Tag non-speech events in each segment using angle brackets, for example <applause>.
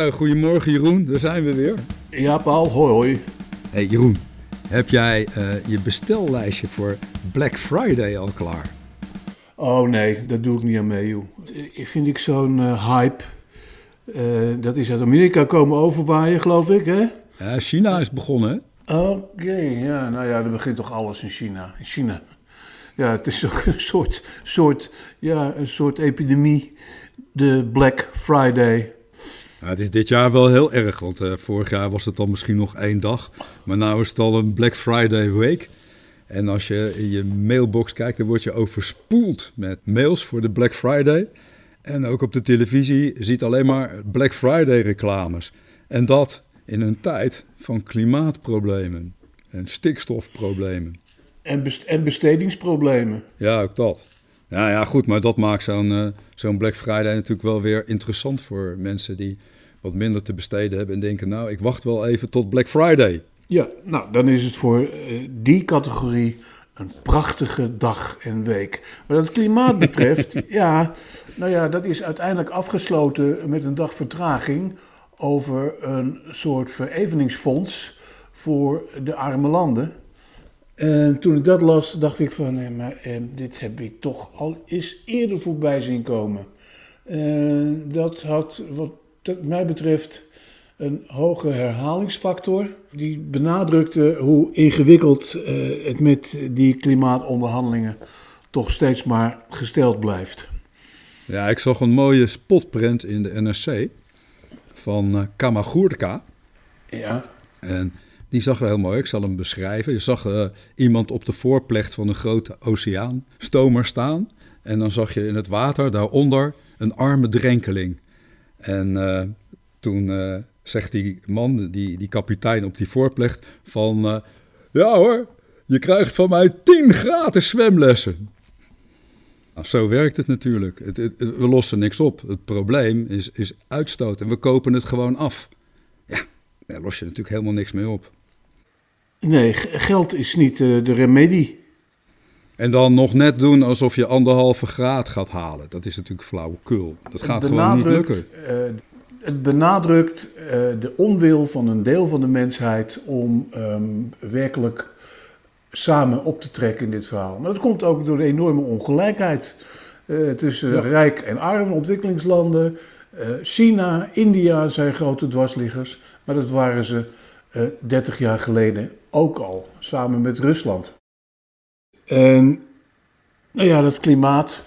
Nou, goedemorgen Jeroen, daar zijn we weer. Ja, Paul, hoi hoi. Hey Jeroen, heb jij uh, je bestellijstje voor Black Friday al klaar? Oh nee, dat doe ik niet aan mee, joh. Ik vind ik zo'n uh, hype. Uh, dat is uit Amerika komen overwaaien, geloof ik, hè? Ja, China is begonnen, hè? Oké, ja, nou ja, er begint toch alles in China. In China. Ja, het is ook een soort, soort, ja, een soort epidemie. De Black Friday. Nou, het is dit jaar wel heel erg, want uh, vorig jaar was het dan misschien nog één dag. Maar nu is het al een Black Friday week. En als je in je mailbox kijkt, dan word je overspoeld met mails voor de Black Friday. En ook op de televisie ziet alleen maar Black Friday reclames. En dat in een tijd van klimaatproblemen en stikstofproblemen. En, best en bestedingsproblemen. Ja, ook dat. Ja, ja, goed, maar dat maakt zo'n uh, zo'n Black Friday natuurlijk wel weer interessant voor mensen die wat minder te besteden hebben en denken, nou, ik wacht wel even tot Black Friday. Ja, nou, dan is het voor uh, die categorie een prachtige dag en week. Wat het klimaat <laughs> betreft, ja, nou ja, dat is uiteindelijk afgesloten met een dag vertraging over een soort vereveningsfonds voor de arme landen. En toen ik dat las, dacht ik van, nee, maar eh, dit heb ik toch al eens eerder voorbij zien komen. Uh, dat had, wat mij betreft, een hoge herhalingsfactor. Die benadrukte hoe ingewikkeld uh, het met die klimaatonderhandelingen toch steeds maar gesteld blijft. Ja, ik zag een mooie spotprint in de NRC van uh, Kamagurka. Ja. En die zag er heel mooi. Ik zal hem beschrijven. Je zag uh, iemand op de voorplecht van een grote oceaanstomer staan. En dan zag je in het water daaronder een arme drenkeling. En uh, toen uh, zegt die man, die, die kapitein op die voorplecht, van... ja hoor, je krijgt van mij tien gratis zwemlessen. Nou, zo werkt het natuurlijk. Het, we lossen niks op. Het probleem is, is uitstoot en we kopen het gewoon af. Ja, daar los je natuurlijk helemaal niks mee op. Nee, geld is niet uh, de remedie. En dan nog net doen alsof je anderhalve graad gaat halen. Dat is natuurlijk flauwekul. Dat gaat gewoon niet lukken. Uh, het benadrukt uh, de onwil van een deel van de mensheid om um, werkelijk samen op te trekken in dit verhaal. Maar dat komt ook door de enorme ongelijkheid tussen ja. rijk en arm ontwikkelingslanden. China, India zijn grote dwarsliggers, maar dat waren ze 30 jaar geleden ook al, samen met Rusland. En nou ja, dat klimaat.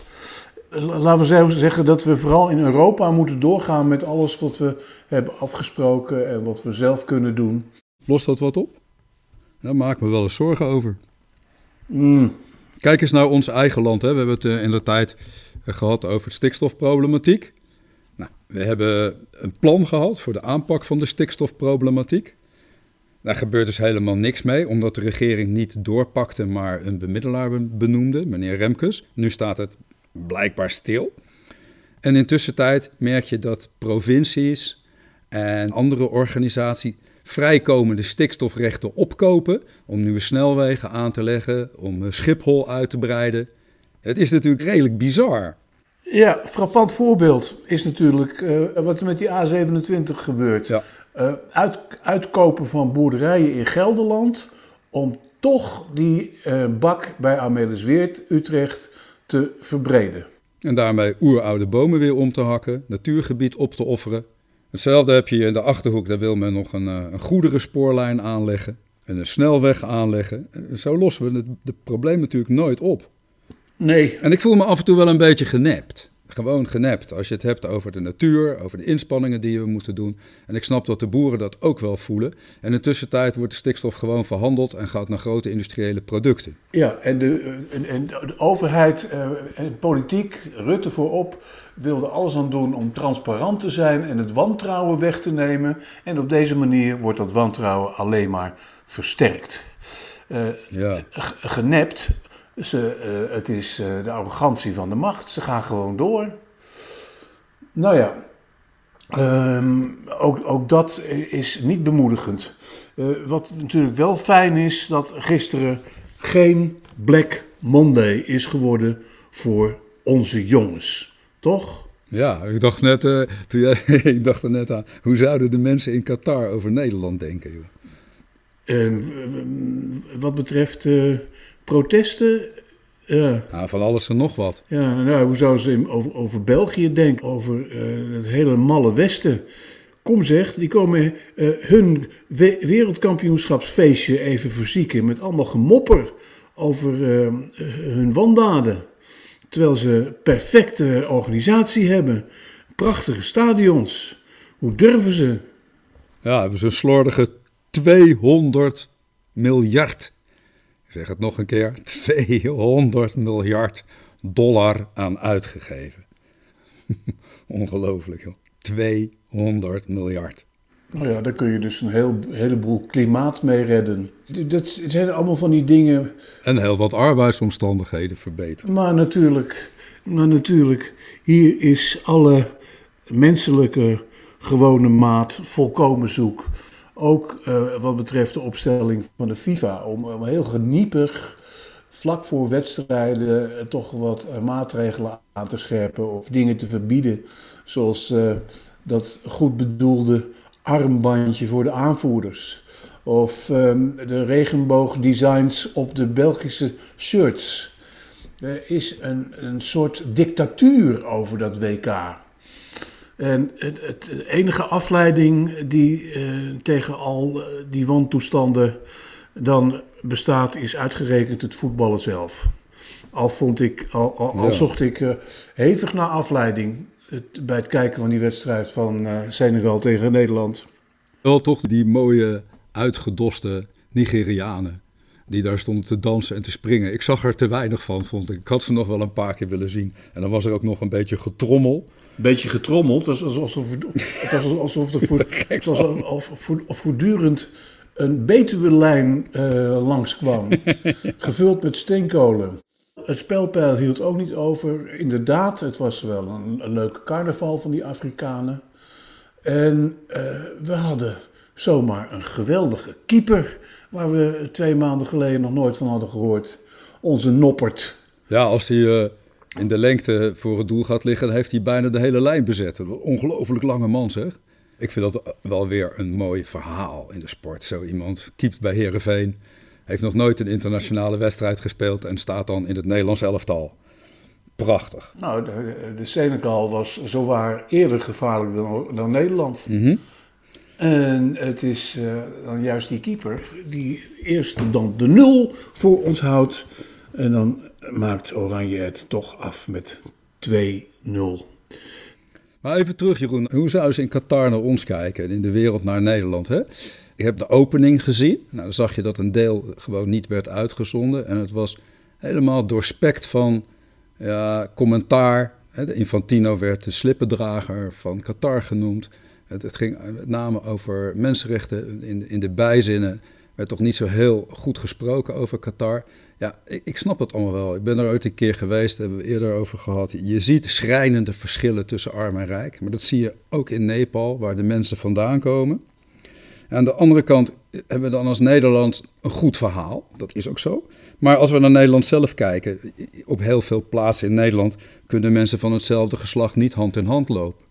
Laten we zeggen dat we vooral in Europa moeten doorgaan met alles wat we hebben afgesproken en wat we zelf kunnen doen. Lost dat wat op? Daar maak ik me wel eens zorgen over. Mm. Kijk eens naar ons eigen land. Hè. We hebben het in de tijd gehad over de stikstofproblematiek. Nou, we hebben een plan gehad voor de aanpak van de stikstofproblematiek. Daar gebeurt dus helemaal niks mee, omdat de regering niet doorpakte, maar een bemiddelaar benoemde, meneer Remkes. Nu staat het blijkbaar stil. En intussen tijd merk je dat provincies en andere organisaties vrijkomende stikstofrechten opkopen om nieuwe snelwegen aan te leggen, om Schiphol uit te breiden. Het is natuurlijk redelijk bizar. Ja, frappant voorbeeld is natuurlijk uh, wat er met die A27 gebeurt. Ja. Uh, uit, uitkopen van boerderijen in Gelderland om toch die uh, bak bij Amelisweert, Utrecht, te verbreden. En daarmee oeroude bomen weer om te hakken, natuurgebied op te offeren. Hetzelfde heb je in de Achterhoek, daar wil men nog een, een goederenspoorlijn aanleggen en een snelweg aanleggen. Zo lossen we het, het probleem natuurlijk nooit op. Nee. En ik voel me af en toe wel een beetje genept. Gewoon genept. Als je het hebt over de natuur, over de inspanningen die we moeten doen. En ik snap dat de boeren dat ook wel voelen. En in de tussentijd wordt de stikstof gewoon verhandeld en gaat naar grote industriële producten. Ja, en de, en, en de overheid uh, en politiek, Rutte voorop, wilde alles aan doen om transparant te zijn en het wantrouwen weg te nemen. En op deze manier wordt dat wantrouwen alleen maar versterkt. Uh, ja. Genept uh, het is uh, de arrogantie van de macht. Ze gaan gewoon door. Nou ja, um, ook, ook dat is niet bemoedigend. Uh, wat natuurlijk wel fijn is, dat gisteren geen Black Monday is geworden voor onze jongens. Toch? Ja, ik dacht net, uh, toen jij, <laughs> ik dacht er net aan, hoe zouden de mensen in Qatar over Nederland denken? Joh? Uh, wat betreft protesten. Ja. Nou, van alles en nog wat. Ja, nou, hoe zouden ze over, over België denken? Over het hele malle Westen. Kom zeg, die komen hun we wereldkampioenschapsfeestje even verzieken met allemaal gemopper over hun wandaden. Terwijl ze perfecte organisatie hebben, prachtige stadions. Hoe durven ze? Ja, hebben ze een slordige 200 miljard. Ik zeg het nog een keer: <laughs> 200 miljard dollar aan uitgegeven. <laughs> Ongelooflijk, joh. 200 miljard. Nou ja, daar kun je dus een heel, heleboel klimaat mee redden. Dat zijn allemaal van die dingen. En heel wat arbeidsomstandigheden verbeteren. Maar natuurlijk, maar natuurlijk, hier is alle menselijke gewone maat volkomen zoek. Ook uh, wat betreft de opstelling van de FIFA. Om, om heel geniepig vlak voor wedstrijden uh, toch wat uh, maatregelen aan te scherpen of dingen te verbieden. Zoals dat goed bedoelde armbandje voor de aanvoerders. Of um, de regenboogdesigns op de Belgische shirts. Er is een, een soort dictatuur over dat WK. En het, het enige afleiding die uh, tegen al uh, die wantoestanden dan bestaat, is uitgerekend het voetballen zelf. Al, vond ik, al, al, al ja. zocht ik uh, hevig naar afleiding het, bij het kijken van die wedstrijd van uh, Senegal tegen Nederland. Wel toch die mooie uitgedoste Nigerianen die daar stonden te dansen en te springen. Ik zag er te weinig van, vond ik. Ik had ze nog wel een paar keer willen zien. En dan was er ook nog een beetje getrommel. Beetje getrommeld. Het was alsof, het was alsof er <laughs> voor, het was voortdurend een Betuwe-lijn uh, langskwam. <laughs> gevuld met steenkolen. Het spelpeil hield ook niet over. Inderdaad, het was wel een, een leuke carnaval van die Afrikanen. En uh, we hadden zomaar een geweldige keeper, waar we twee maanden geleden nog nooit van hadden gehoord. Onze Noppert. Ja, als hij uh, in de lengte voor het doel gaat liggen, heeft hij bijna de hele lijn bezet. Een ongelooflijk lange man zeg. Ik vind dat wel weer een mooi verhaal in de sport. Zo iemand keept bij Herenveen, heeft nog nooit een internationale wedstrijd gespeeld en staat dan in het Nederlands elftal. Prachtig. Nou, de, de Senegal was zowaar eerder gevaarlijk dan, dan Nederland. Mm -hmm. En het is uh, dan juist die keeper die eerst dan de nul voor ons houdt. En dan maakt Oranje het toch af met 2-0. Maar even terug, Jeroen. Hoe zouden ze in Qatar naar ons kijken en in de wereld naar Nederland? Hè? Ik heb de opening gezien. Nou, dan zag je dat een deel gewoon niet werd uitgezonden. En het was helemaal doorspekt van ja, commentaar. De Infantino werd de slippendrager van Qatar genoemd. Het, ging met name over mensenrechten in de bijzinnen. Werd toch niet zo heel goed gesproken over Qatar. Ja, ik, ik snap het allemaal wel. Ik ben er ooit een keer geweest, daar hebben we eerder over gehad. Je ziet schrijnende verschillen tussen arm en rijk. Maar dat zie je ook in Nepal, waar de mensen vandaan komen. Aan de andere kant hebben we dan als Nederland een goed verhaal. Dat is ook zo. Maar als we naar Nederland zelf kijken, op heel veel plaatsen in Nederland kunnen mensen van hetzelfde geslacht niet hand in hand lopen.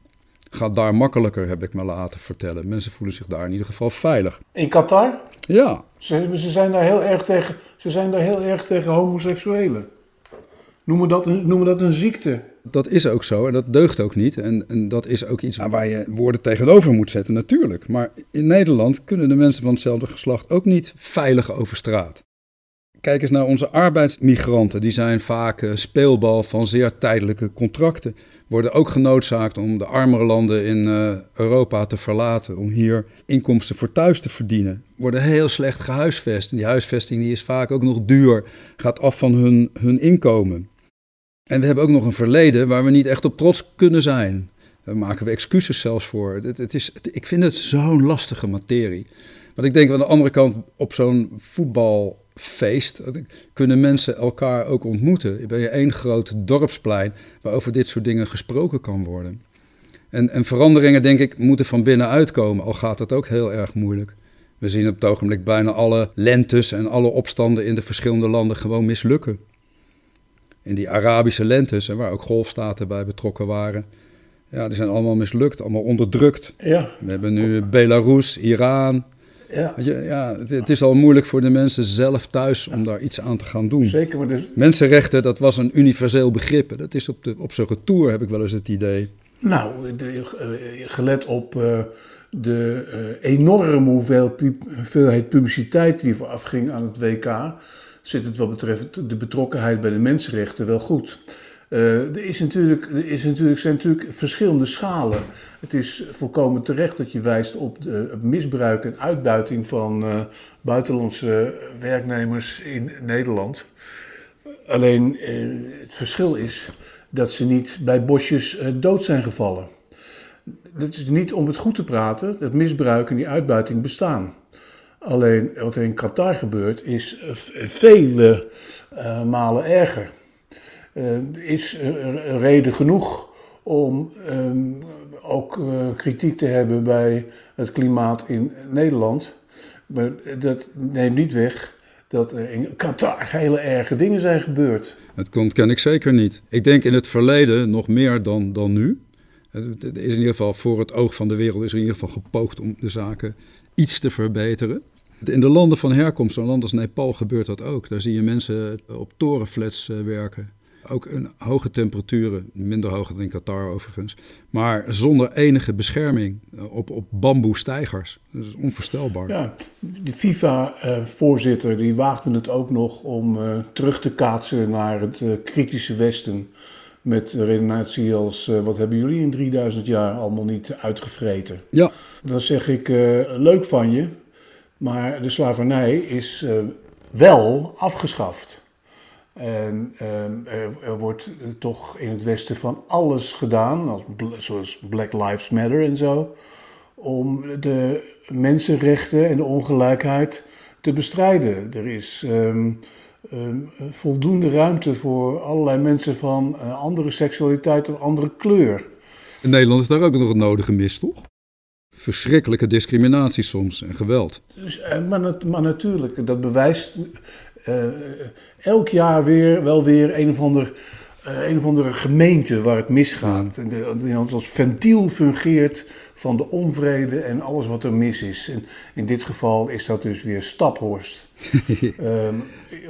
Gaat daar makkelijker, heb ik me laten vertellen. Mensen voelen zich daar in ieder geval veilig. In Qatar? Ja. Ze, ze zijn daar heel erg tegen, ze zijn daar heel erg tegen homoseksuelen. Noemen dat, een, noemen dat een ziekte. Dat is ook zo en dat deugt ook niet. En, en dat is ook iets waar je woorden tegenover moet zetten, natuurlijk. Maar in Nederland kunnen de mensen van hetzelfde geslacht ook niet veilig over straat. Kijk eens naar onze arbeidsmigranten. Die zijn vaak speelbal van zeer tijdelijke contracten. Worden ook genoodzaakt om de armere landen in uh, Europa te verlaten. Om hier inkomsten voor thuis te verdienen. Worden heel slecht gehuisvest. En die huisvesting die is vaak ook nog duur. Gaat af van hun, hun inkomen. En we hebben ook nog een verleden waar we niet echt op trots kunnen zijn. Daar maken we excuses zelfs voor. Het, het is, ik vind het zo'n lastige materie. Want ik denk aan de andere kant op zo'n voetbalfeest kunnen mensen elkaar ook ontmoeten. Ben je één groot dorpsplein waar over dit soort dingen gesproken kan worden. En, en veranderingen, denk ik, moeten van binnenuit komen, al gaat dat ook heel erg moeilijk. We zien op het ogenblik bijna alle lentes en alle opstanden in de verschillende landen gewoon mislukken. In die Arabische lentes, waar ook golfstaten bij betrokken waren, Ja, die zijn allemaal mislukt, allemaal onderdrukt. Ja. We hebben nu Belarus, Iran. Ja, Weet je, ja, het, het is al moeilijk voor de mensen zelf thuis om daar iets aan te gaan doen. zeker. Maar dus, Mensenrechten, dat was een universeel begrip. Dat is op, de, op zijn retour, heb ik wel eens het idee. nou, de, eh, gelet op eh, de eh, enorme hoeveelheid publiciteit die voorafging aan het WK, zit het wat betreft de betrokkenheid bij de mensenrechten wel goed. Eh, er, is natuurlijk, er is natuurlijk, zijn natuurlijk verschillende schalen. Het is volkomen terecht dat je wijst op de, misbruik en uitbuiting van eh, buitenlandse werknemers in Nederland. Alleen eh, het verschil is dat ze niet bij bosjes dood zijn gevallen. Dat is niet om het goed te praten, dat misbruik en die uitbuiting bestaan. Alleen wat er in Qatar gebeurt is vele malen erger. Eh, is reden genoeg om ehm, ook eh, kritiek te hebben bij het klimaat in Nederland. Maar dat neemt niet weg dat er in Qatar hele erge dingen zijn gebeurd. Dat ontken ik zeker niet. Ik denk in het verleden nog meer dan, dan nu. Het is in ieder geval voor het oog van de wereld is in ieder geval gepoogd om de zaken iets te verbeteren. In de landen van herkomst, zo'n land als Nepal, gebeurt dat ook. Daar zie je mensen op torenflats eh, werken. Ook in hoge temperaturen, minder hoger dan in Qatar overigens. Maar zonder enige bescherming eh, op, op bamboestijgers. Dat is onvoorstelbaar. Ja, de FIFA-voorzitter die waagde het ook nog om eh, terug te kaatsen naar het eh, kritische Westen. Met redenatie als, wat hebben jullie in 3000 jaar allemaal niet uitgevreten? Ja, Dan zeg ik, leuk van je, maar de slavernij is wel afgeschaft. En ehm, er, er wordt toch in het Westen van alles gedaan, zoals Black Lives Matter en zo, om de mensenrechten en de ongelijkheid te bestrijden. Er is ehm, ehm, voldoende ruimte voor allerlei mensen van eh, andere seksualiteit of andere kleur. in Nederland is daar ook nog het nodige mis, toch? Verschrikkelijke discriminatie soms en geweld. Dus, eh, maar, maar natuurlijk, dat bewijst elk jaar weer wel weer een of, ander, eh, een of andere gemeente waar het misgaat. En de- Die als ventiel fungeert van de onvrede en alles wat er mis is. En in dit geval is dat dus weer Staphorst. <laughs> Ehm,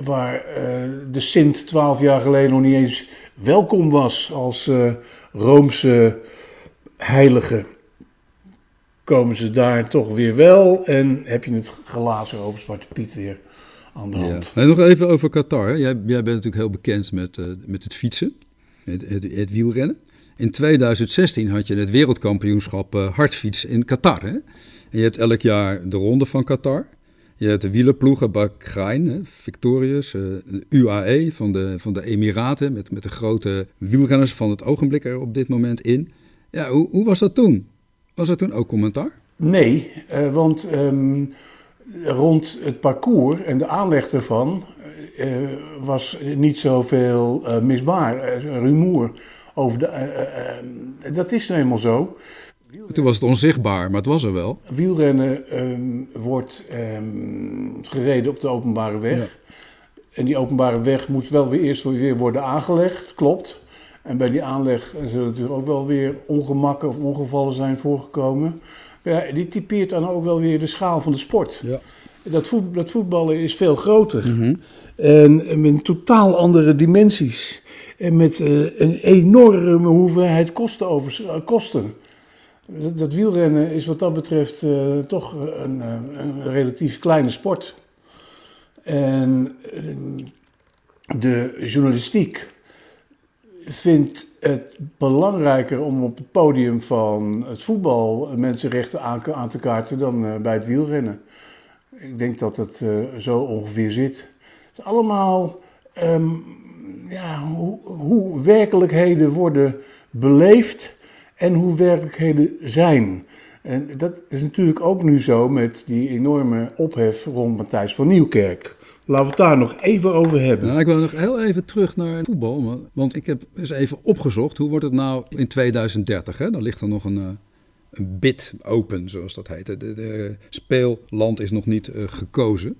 waar eh, de Sint twaalf jaar geleden nog niet eens welkom was als eh, Roomse heilige komen ze daar toch weer wel. En heb je het glazen over Zwarte Piet weer aan de Ja. nog even over Qatar. hè. Jij, jij bent natuurlijk heel bekend met, eh, met het fietsen, het, het, het wielrennen. In 2016 had je het wereldkampioenschap eh, hardfiets in Qatar. Hè? En je hebt elk jaar de ronde van Qatar. Je hebt de wielerploegen, Bahrein, Victorious, eh, de UAE van de, van de Emiraten... Met, met de grote wielrenners van het ogenblik er op dit moment in. Ja, hoe, hoe was dat toen? Was er toen ook commentaar? Nee, eh, want ehm, rond het parcours en de aanleg ervan eh, was niet zoveel eh misbaar, rumoer. Over de, eh, dat is nou eenmaal zo. Toen was het onzichtbaar, maar het was er wel. Wielrennen ehm, wordt ehm, gereden op de openbare weg. Ja. En die openbare weg moet wel weer eerst weer worden aangelegd, klopt. En bij die aanleg zullen natuurlijk ook wel weer ongemakken of ongevallen zijn voorgekomen. Ja, die typeert dan ook wel weer de schaal van de sport. Ja. Dat, voet, dat voetballen is veel groter. En met totaal andere dimensies. En met eh, een enorme hoeveelheid kosten. Over, eh, kosten. Dat, dat wielrennen is wat dat betreft eh, toch een, een relatief kleine sport. En eh, de journalistiek vindt het belangrijker om op het podium van het voetbal mensenrechten aan, te kaarten dan eh, bij het wielrennen. Ik denk dat het eh, zo ongeveer zit. Het is allemaal ehm, ja, hoe, hoe werkelijkheden worden beleefd en hoe werkelijkheden zijn. En dat is natuurlijk ook nu zo met die enorme ophef rond Matthijs van Nieuwkerk. Laten we het daar nog even over hebben. Nou, ik wil nog heel even terug naar voetbal. want- ik heb eens even opgezocht. Hoe wordt het nou in 2030? Hè? Dan ligt er nog een, eh, een bid open, zoals dat heet. De, de speelland is nog niet eh, gekozen.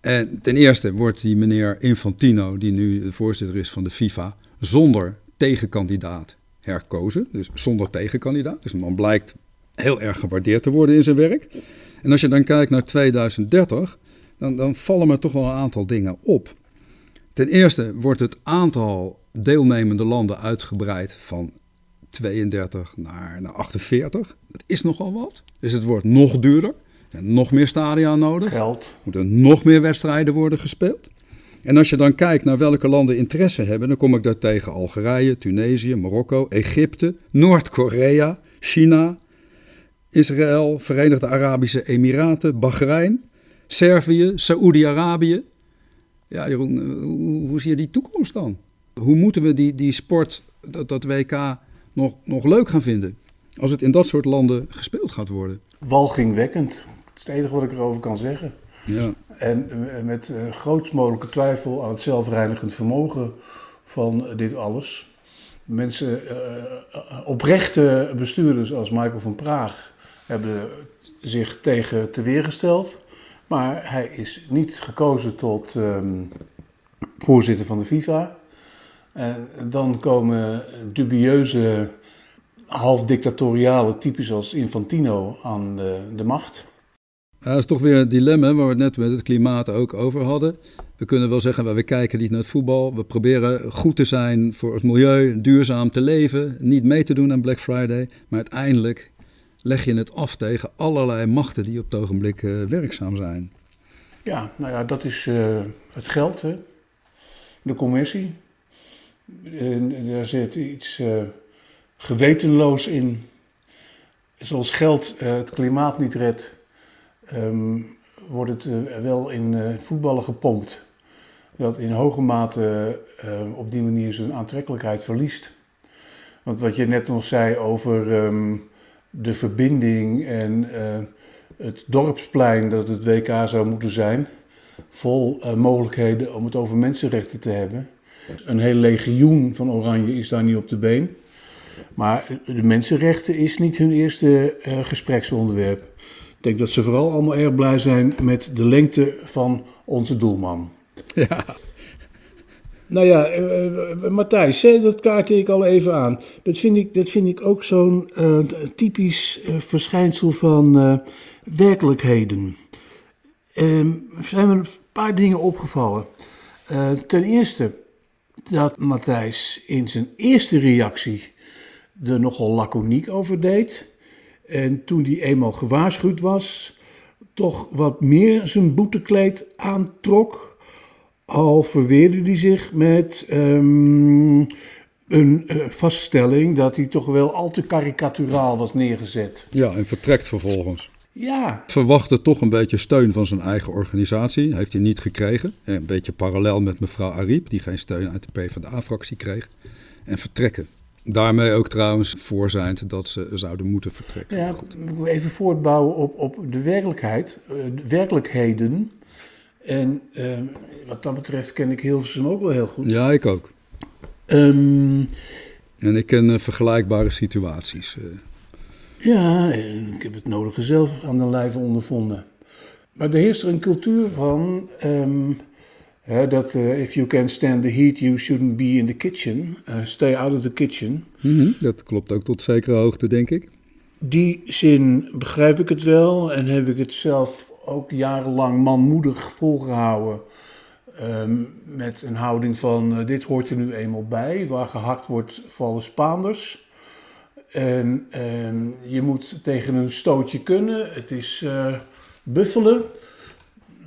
En ten eerste wordt die meneer Infantino, die nu de voorzitter is van de FIFA, zonder tegenkandidaat herkozen, dus zonder tegenkandidaat. Dus man blijkt heel erg gewaardeerd te worden in zijn werk. En als je dan kijkt naar 2030, dan, dan vallen me toch wel een aantal dingen op. Ten eerste wordt het aantal deelnemende landen uitgebreid van 32 naar, naar 48. Dat is nogal wat. Dus het wordt nog duurder. Er zijn nog meer stadia nodig. Geld. Er moeten nog meer wedstrijden worden gespeeld. En als je dan kijkt naar welke landen interesse hebben, dan kom ik daar tegen Algerije, Tunesië, Marokko, Egypte, Noord-Korea, China, Israël, Verenigde Arabische Emiraten, Bahrein, Servië, Saoedi-Arabië. Ja, Jeroen, hoe, hoe zie je die toekomst dan? Hoe moeten we die, die sport, dat, dat WK, nog, nog leuk gaan vinden? Als het in dat soort landen gespeeld gaat worden. Walgingwekkend. Dat is het enige wat ik erover kan zeggen. Ja. En eh, met uh, grootst mogelijke twijfel aan het zelfreinigend vermogen van dit alles. Mensen, uh, oprechte bestuurders als Michael van Praag, hebben zich tegen te weergesteld. Maar hij is niet gekozen tot um, voorzitter van de FIFA. En dan komen dubieuze, half dictatoriale types als Infantino aan de, de macht. Dat is toch weer een dilemma waar we het net met het klimaat ook over hadden. We kunnen wel zeggen, we kijken niet naar het voetbal. We proberen goed te zijn voor het milieu, duurzaam te leven, niet mee te doen aan Black Friday. Maar uiteindelijk leg je het af tegen allerlei machten die op het ogenblik uh, werkzaam zijn. Ja, nou ja, dat is uh, het geld, hè? de commissie. En daar zit iets uh, gewetenloos in. Zoals geld het klimaat niet redt, um, wordt het wel in voetballen gepompt. Dat in hoge mate op die manier zijn aantrekkelijkheid verliest. Want wat je net nog zei over um, de verbinding en het dorpsplein, dat het WK zou moeten zijn, vol mogelijkheden om het over mensenrechten te hebben. Een heel legioen van Oranje is daar niet op de been. Maar de mensenrechten is niet hun eerste gespreksonderwerp. Ik denk dat ze vooral allemaal erg blij zijn met de lengte van onze doelman. Ja. Nou ja, uh, Matthijs, dat kaartte ik al even aan. Dat vind ik, dat vind ik ook zo'n typisch verschijnsel van werkelijkheden. Ehm, er zijn me een paar dingen opgevallen. ten eerste dat Matthijs in zijn eerste reactie er nogal laconiek over deed. En toen hij eenmaal gewaarschuwd was, toch wat meer zijn boetekleed aantrok. Al verweerde hij zich met um, een uh, vaststelling dat hij toch wel al te karikaturaal was neergezet. Ja, en vertrekt vervolgens. Ja. Verwachtte toch een beetje steun van zijn eigen organisatie. Heeft hij niet gekregen. Een beetje parallel met mevrouw Ariep, die geen steun uit de PvdA-fractie kreeg. En vertrekken. Daarmee ook trouwens voorzijnd dat ze zouden moeten vertrekken. Ja, Goed. even voortbouwen op, op de werkelijkheid, de werkelijkheden. En uh, wat dat betreft ken ik Hilversum ook wel heel goed. Ja, ik ook. Um, en ik ken uh, vergelijkbare situaties. Uh. Ja, ik heb het nodige zelf aan de lijve ondervonden. Maar er heerst er een cultuur van... Um, He, dat uh, if you can stand the heat, you shouldn't be in the kitchen. Stay out of the kitchen. Mm -hmm. Dat klopt ook tot zekere hoogte, denk ik. Die zin begrijp ik het wel en heb ik het zelf ook jarenlang manmoedig volgehouden. Um, met een houding van uh, dit hoort er nu eenmaal bij. Waar gehakt wordt vallen Spaanders. En, en je moet tegen een stootje kunnen. Het is buffelen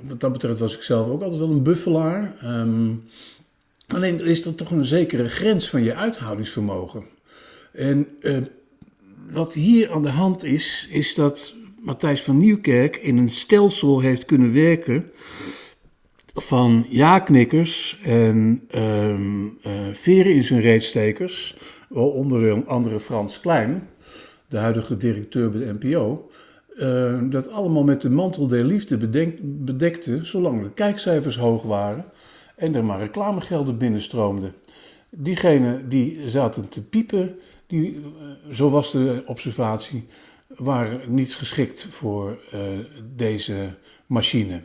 wat dat betreft was ik zelf ook altijd wel een buffelaar. Um, alleen is er toch een zekere grens van je uithoudingsvermogen. En uh, wat hier aan de hand is, is dat Matthijs van Nieuwkerk in een stelsel heeft kunnen werken van ja-knikkers en um, uh, veren in zijn reetstekers, waaronder andere Frans Klein, de huidige directeur bij de NPO, uh, dat allemaal met de mantel der liefde bedekte, zolang de kijkcijfers hoog waren en er maar reclamegelden binnenstroomden. Diegenen die zaten te piepen, die, uh, zo was de observatie, waren niet geschikt voor uh, deze machine.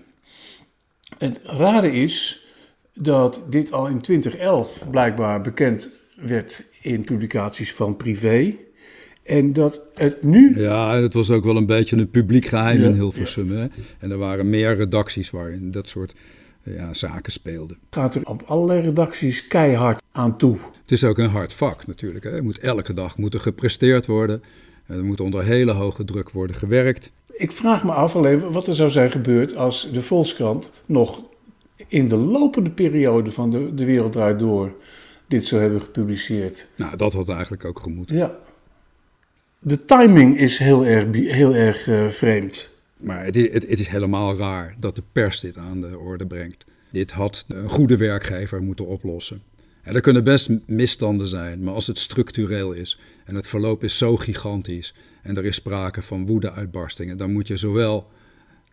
Het rare is dat dit al in 2011 blijkbaar bekend werd in publicaties van privé. En dat het nu. Ja, en het was ook wel een beetje een publiek geheim Ja, in Hilversum. Hè? En er waren meer redacties waarin dat soort ja, zaken speelden. gaat er op allerlei redacties keihard aan toe. Het is ook een hard vak natuurlijk. Hè? Moet elke dag moet er gepresteerd worden. Er moet onder hele hoge druk worden gewerkt. Ik vraag me af alleen wat er zou zijn gebeurd als de Volkskrant nog in de lopende periode van de, de Wereld Draait Door dit zou hebben gepubliceerd. Nou, dat had eigenlijk ook gemoeten. Ja. De timing is heel erg, heel erg eh, vreemd. Maar het is, het, het is helemaal raar dat de pers dit aan de orde brengt. Dit had een goede werkgever moeten oplossen. Er kunnen best misstanden zijn, maar als het structureel is en het verloop is zo gigantisch en er is sprake van woede-uitbarstingen, dan moet je zowel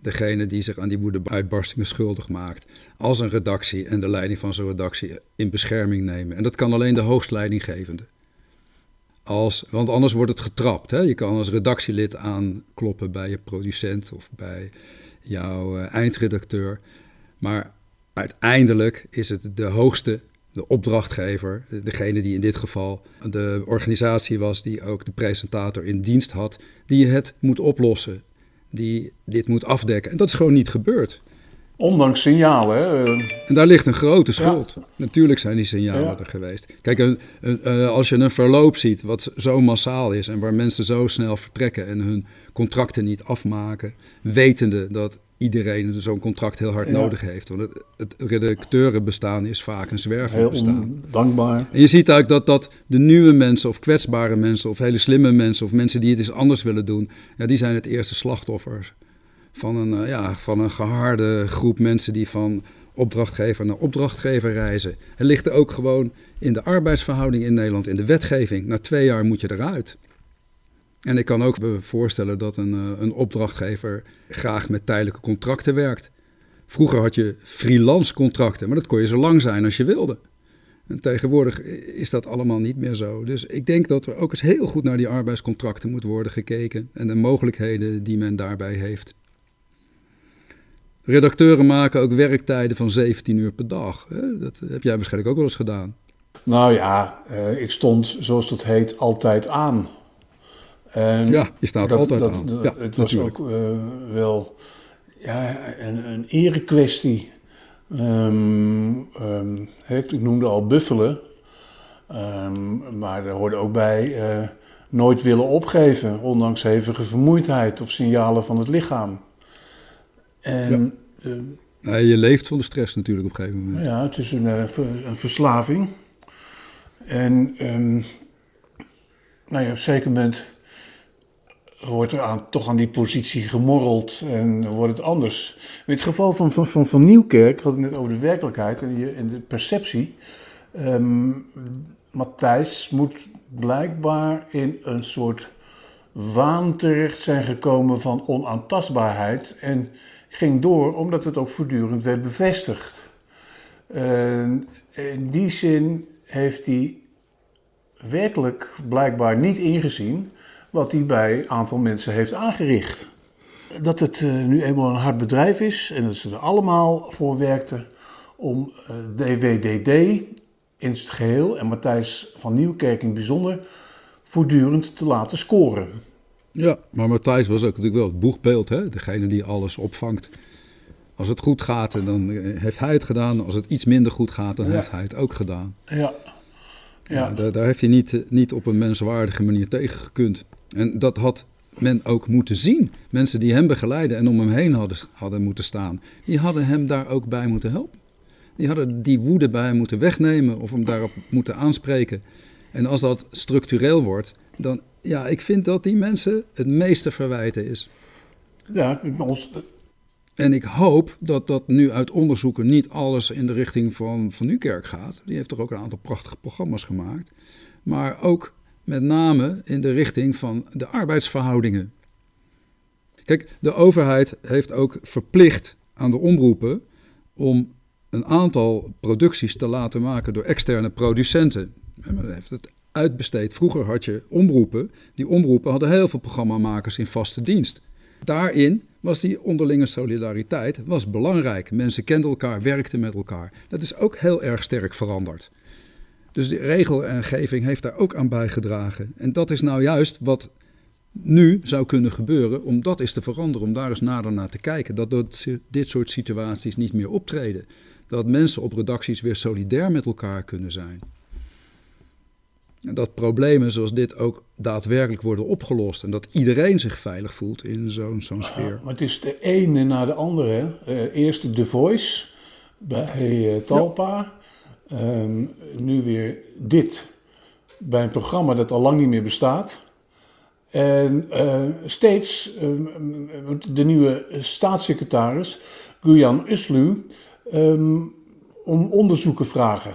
degene die zich aan die woede-uitbarstingen schuldig maakt, als een redactie en de leiding van zo'n redactie in bescherming nemen. En dat kan alleen de hoogstleidinggevende. Als, want anders wordt het getrapt. Hè? Je kan als redactielid aankloppen bij je producent of bij jouw eh, eindredacteur. Maar uiteindelijk is het de hoogste, de opdrachtgever, degene die in dit geval de organisatie was die ook de presentator in dienst had, die het moet oplossen, die dit moet afdekken. En dat is gewoon niet gebeurd. Ondanks signalen. Hè? eh, En daar ligt een grote schuld. Natuurlijk zijn die signalen Ja. er geweest. Kijk, een, een, als je een verloop ziet wat zo massaal is en waar mensen zo snel vertrekken en hun contracten niet afmaken, wetende dat iedereen zo'n contract heel hard Ja. nodig heeft. Want het, het redacteurenbestaan is vaak een zwerverbestaan. ondankbaar. En je ziet ook dat, dat de nieuwe mensen of kwetsbare mensen of hele slimme mensen of mensen die het eens anders willen doen, ja, die zijn het eerste slachtoffers van een, eh, ja, van een geharde groep mensen die van opdrachtgever naar opdrachtgever reizen. Het ligt er ook gewoon in de arbeidsverhouding in Nederland, in de wetgeving. Na twee jaar moet je eruit. En ik kan ook me voorstellen dat een, eh, een opdrachtgever graag met tijdelijke contracten werkt. Vroeger had je freelance contracten, maar dat kon je zo lang zijn als je wilde. En tegenwoordig is dat allemaal niet meer zo. Dus ik denk dat er ook eens heel goed naar die arbeidscontracten moet worden gekeken en de mogelijkheden die men daarbij heeft. Redacteuren maken ook werktijden van 17 uur per dag. Dat heb jij waarschijnlijk ook wel eens gedaan. Nou ja, eh, ik stond, zoals dat heet, altijd aan. En Ja, je staat dat- altijd dat- aan. dat- Ja, het was natuurlijk. ook eh, wel ja, een, een erekwestie. Ehm, ehm, ik noemde al buffelen. Ehm, maar er hoorde ook bij eh, nooit willen opgeven, ondanks hevige vermoeidheid of signalen van het lichaam. En Nee, je leeft van de stress natuurlijk op een gegeven moment. ja, het is een, eh, een verslaving. En ehm, nou ja, op een zeker moment wordt er aan, toch aan die positie gemorreld en wordt het anders. In het geval van, van, van, van Nieuwkerk, had ik net over de werkelijkheid en, je, de perceptie. Ehm, Matthijs moet blijkbaar in een soort waan terecht zijn gekomen van onaantastbaarheid. En ging door omdat het ook voortdurend werd bevestigd. En in die zin heeft hij werkelijk blijkbaar niet ingezien wat hij bij een aantal mensen heeft aangericht. Dat het eh, nu eenmaal een hard bedrijf is en dat ze er allemaal voor werkten om eh, DWDD in het geheel en Matthijs van Nieuwkerk in het bijzonder voortdurend te laten scoren. Ja, maar Matthijs was ook natuurlijk wel het boegbeeld, hè? degene die alles opvangt. Als het goed gaat, dan eh, heeft hij het gedaan. Als het iets minder goed gaat, dan Ja. heeft hij het ook gedaan. Ja, Ja. ja. daar, daar heeft hij niet, eh, niet op een menswaardige manier tegen gekund. En dat had men ook moeten zien. Mensen die hem begeleiden en om hem heen hadden, hadden moeten staan, die hadden hem daar ook bij moeten helpen. Die hadden die woede bij hem moeten wegnemen of hem daarop moeten aanspreken. En als dat structureel wordt, dan, ja, ik vind dat die mensen het meeste verwijten is. ja ons, En ik hoop dat dat nu uit onderzoeken niet alles in de richting van Van Nieuwkerk gaat. Die heeft toch ook een aantal prachtige programma's gemaakt. Maar ook met name in de richting van de arbeidsverhoudingen. Kijk, de overheid heeft ook verplicht aan de omroepen om een aantal producties te laten maken door externe producenten. En Men heeft het uitbesteed. Vroeger had je omroepen. Die omroepen hadden heel veel programmamakers in vaste dienst. Daarin was die onderlinge solidariteit was belangrijk. Mensen kenden elkaar, werkten met elkaar. Dat is ook heel erg sterk veranderd. Dus de regelgeving heeft daar ook aan bijgedragen. En dat is nou juist wat nu zou kunnen gebeuren om dat eens te veranderen, om daar eens nader naar te kijken. Dat dit soort situaties niet meer optreden. Dat mensen op redacties weer solidair met elkaar kunnen zijn. En dat problemen zoals dit ook daadwerkelijk worden opgelost. En dat iedereen zich veilig voelt in zo'n zo'n sfeer. maar het is de ene na de andere. Uh, eerst The Voice bij uh, Talpa. Ehm, nu weer dit bij een programma dat al lang niet meer bestaat. En uh, steeds uh, de nieuwe staatssecretaris, Guyan Uslu, um, om onderzoeken vragen.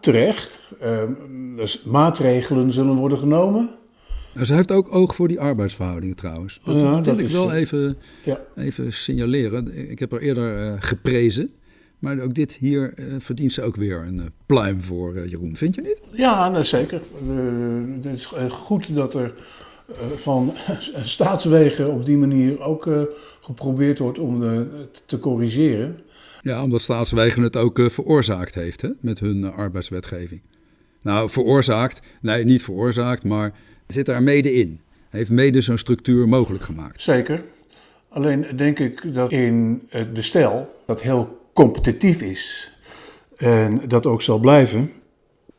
Terecht, dus maatregelen zullen worden genomen. Nou, ze heeft ook oog voor die arbeidsverhoudingen trouwens. Dat ja, wil ik wel even, ja. even signaleren. Ik heb haar eerder uh, geprezen. Maar ook dit hier uh, verdient ze ook weer een uh, pluim voor, Jeroen. Vind je niet? Ja, nou, zeker. het is goed dat er eh, van <laughs> staatswegen op die manier ook geprobeerd wordt om te corrigeren. Ja, omdat staatswegen het ook veroorzaakt heeft hè, met hun arbeidswetgeving. Nou, veroorzaakt, nee, niet veroorzaakt, maar zit daar mede in. Heeft mede zo'n structuur mogelijk gemaakt. Zeker. Alleen denk ik dat in het bestel, dat heel competitief is en dat ook zal blijven,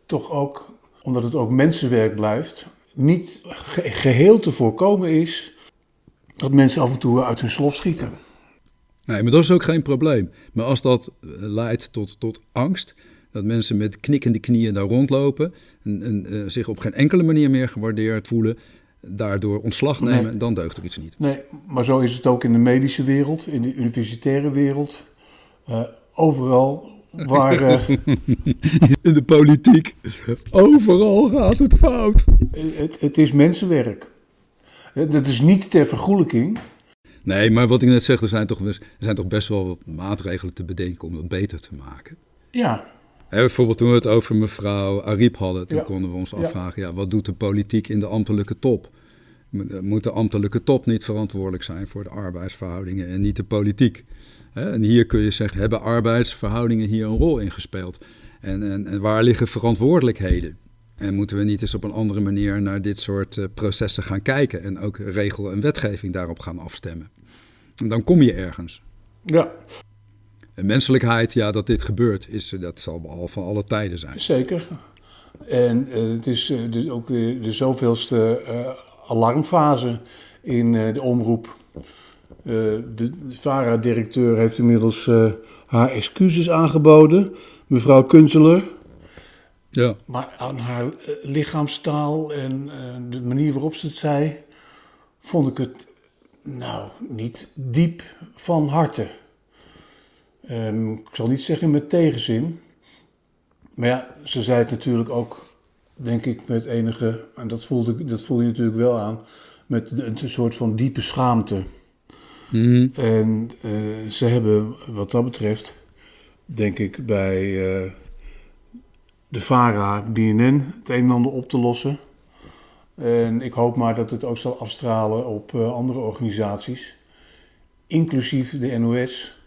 toch ook, omdat het ook mensenwerk blijft, niet geheel te voorkomen is dat mensen af en toe uit hun slof schieten. Nee, maar dat is ook geen probleem. Maar als dat eh, leidt tot, tot angst, dat mensen met knikkende knieën daar rondlopen en, en uh, zich op geen enkele manier meer gewaardeerd voelen, daardoor ontslag nemen, dan deugt er iets niet. Nee, maar zo is het ook in de medische wereld, in de universitaire wereld. Uh, overal Waar, uh, <laughs> in de politiek. Overal gaat het fout. Het, het is mensenwerk. Dat is niet ter vergoelijking. Nee, maar wat ik net zeg, er zijn toch, er zijn toch best wel wat maatregelen te bedenken om dat beter te maken. Ja. bijvoorbeeld toen we het over mevrouw Ariep hadden, toen konden we ons afvragen, ja, wat doet de politiek in de ambtelijke top? Moet de ambtelijke top niet verantwoordelijk zijn voor de arbeidsverhoudingen en niet de politiek? En hier kun je zeggen, hebben arbeidsverhoudingen hier een rol in gespeeld? En, en, en waar liggen verantwoordelijkheden? En moeten we niet eens op een andere manier naar dit soort uh, processen gaan kijken en ook regel en wetgeving daarop gaan afstemmen? En dan kom je ergens. Ja. En menselijkheid, ja, dat dit gebeurt, is, dat zal al van alle tijden zijn. Zeker. En uh, het is uh, dus ook de, de zoveelste alarmfase in de omroep. Eh, de VARA-directeur heeft inmiddels uh, haar excuses aangeboden, mevrouw Kunzeler. Ja. Maar aan haar lichaamstaal en de manier waarop ze het zei, vond ik het nou niet diep van harte. Um, ik zal niet zeggen met tegenzin. Maar ja, ze zei het natuurlijk ook, denk ik, met enige, en dat voelde, dat voelde je natuurlijk wel aan, met een soort van diepe schaamte. Mhm. En uh, ze hebben wat dat betreft, denk ik, bij uh, de VARA, BNN het een en ander op te lossen. En ik hoop maar dat het ook zal afstralen op uh, andere organisaties, inclusief de NOS,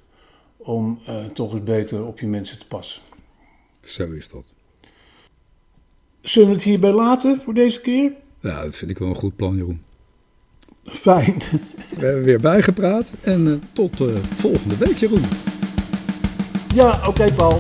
om toch eens beter op je mensen te passen. Zo is dat. Zullen we het hierbij laten voor deze keer? Ja, dat vind ik wel een goed plan, Jeroen. Fijn. <laughs> We hebben weer bijgepraat en uh, tot uh, volgende week, Jeroen. Ja, oké, okay, Paul.